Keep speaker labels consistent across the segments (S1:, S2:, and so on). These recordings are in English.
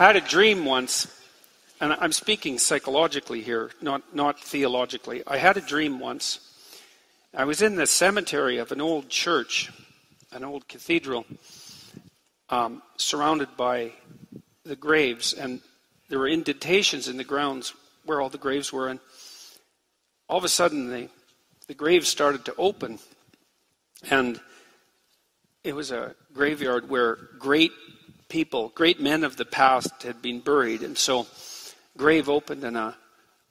S1: I had a dream once, and I'm speaking psychologically here, not, not theologically. I had a dream once. I was in the cemetery of an old church, an old cathedral, um, surrounded by the graves, and there were indentations in the grounds where all the graves were, and all of a sudden the, the graves started to open, and it was a graveyard where great people, great men of the past had been buried. And so, grave opened and a,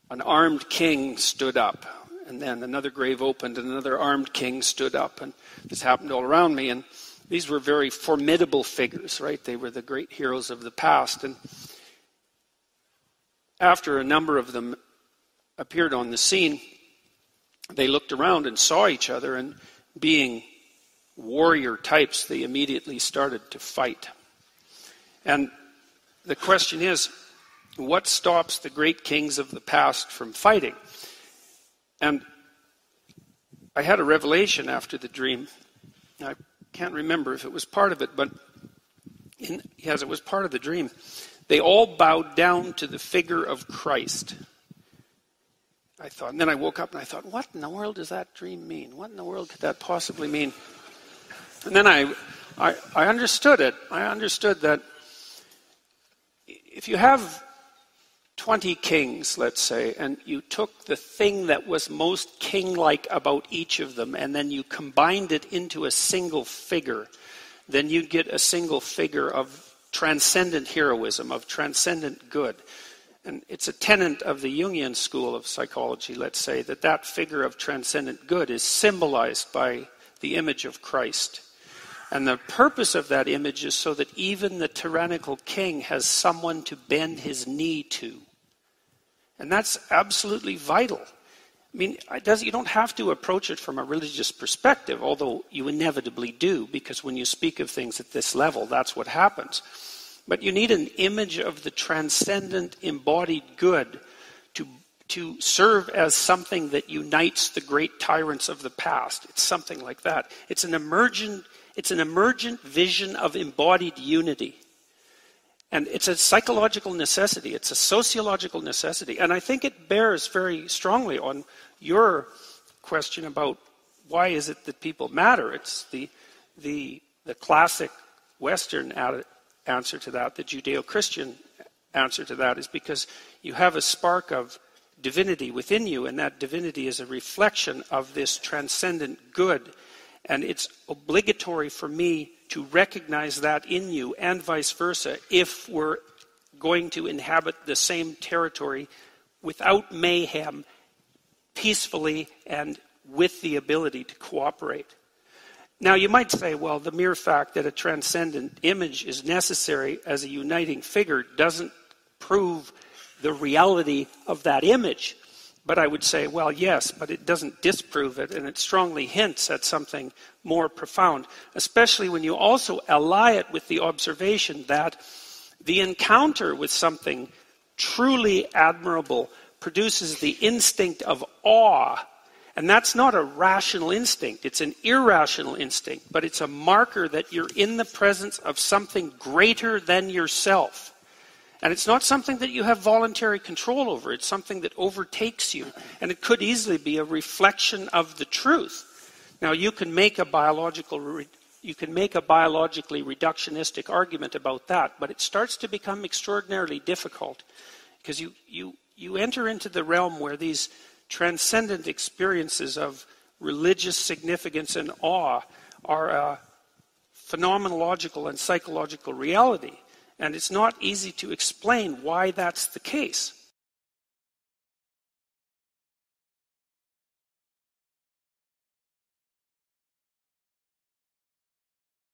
S1: an armed king stood up. And then another grave opened and another armed king stood up. And this happened all around me. And these were very formidable figures, right? They were the great heroes of the past. And after a number of them appeared on the scene, they looked around and saw each other, and being warrior types, they immediately started to fight. And the question is what stops the great kings of the past from fighting? And I had a revelation after the dream. I can't remember if it was part of it, but in, yes, it was part of the dream. They all bowed down to the figure of Christ. I thought, and then I woke up and I thought, what in the world does that dream mean? What in the world could that possibly mean? And then I, I, I understood it. I understood that if you have 20 kings, let's say, and you took the thing that was most king like about each of them and then you combined it into a single figure, then you'd get a single figure of transcendent heroism, of transcendent good. And it's a tenet of the Jungian school of psychology, let's say, that that figure of transcendent good is symbolized by the image of Christ. And the purpose of that image is so that even the tyrannical king has someone to bend his knee to. And that's absolutely vital. I mean, does, you don't have to approach it from a religious perspective, although you inevitably do, because when you speak of things at this level, that's what happens. But you need an image of the transcendent, embodied good to, to serve as something that unites the great tyrants of the past. It's something like that. It's an emergent it's an emergent vision of embodied unity. And it's a psychological necessity, it's a sociological necessity. And I think it bears very strongly on your question about why is it that people matter. It's the, the, the classic Western answer to that, the Judeo Christian answer to that, is because you have a spark of divinity within you, and that divinity is a reflection of this transcendent good and it's obligatory for me to recognize that in you and vice versa if we're going to inhabit the same territory without mayhem, peacefully, and with the ability to cooperate. Now, you might say, well, the mere fact that a transcendent image is necessary as a uniting figure doesn't prove the reality of that image. But I would say, well, yes, but it doesn't disprove it, and it strongly hints at something more profound, especially when you also ally it with the observation that the encounter with something truly admirable produces the instinct of awe. And that's not a rational instinct, it's an irrational instinct, but it's a marker that you're in the presence of something greater than yourself. And it's not something that you have voluntary control over. It's something that overtakes you. And it could easily be a reflection of the truth. Now, you can make a biological you can make a biologically reductionistic argument about that, but it starts to become extraordinarily difficult because you, you, you enter into the realm where these transcendent experiences of religious significance and awe are a phenomenological and psychological reality. And it's not easy to explain why that's the case.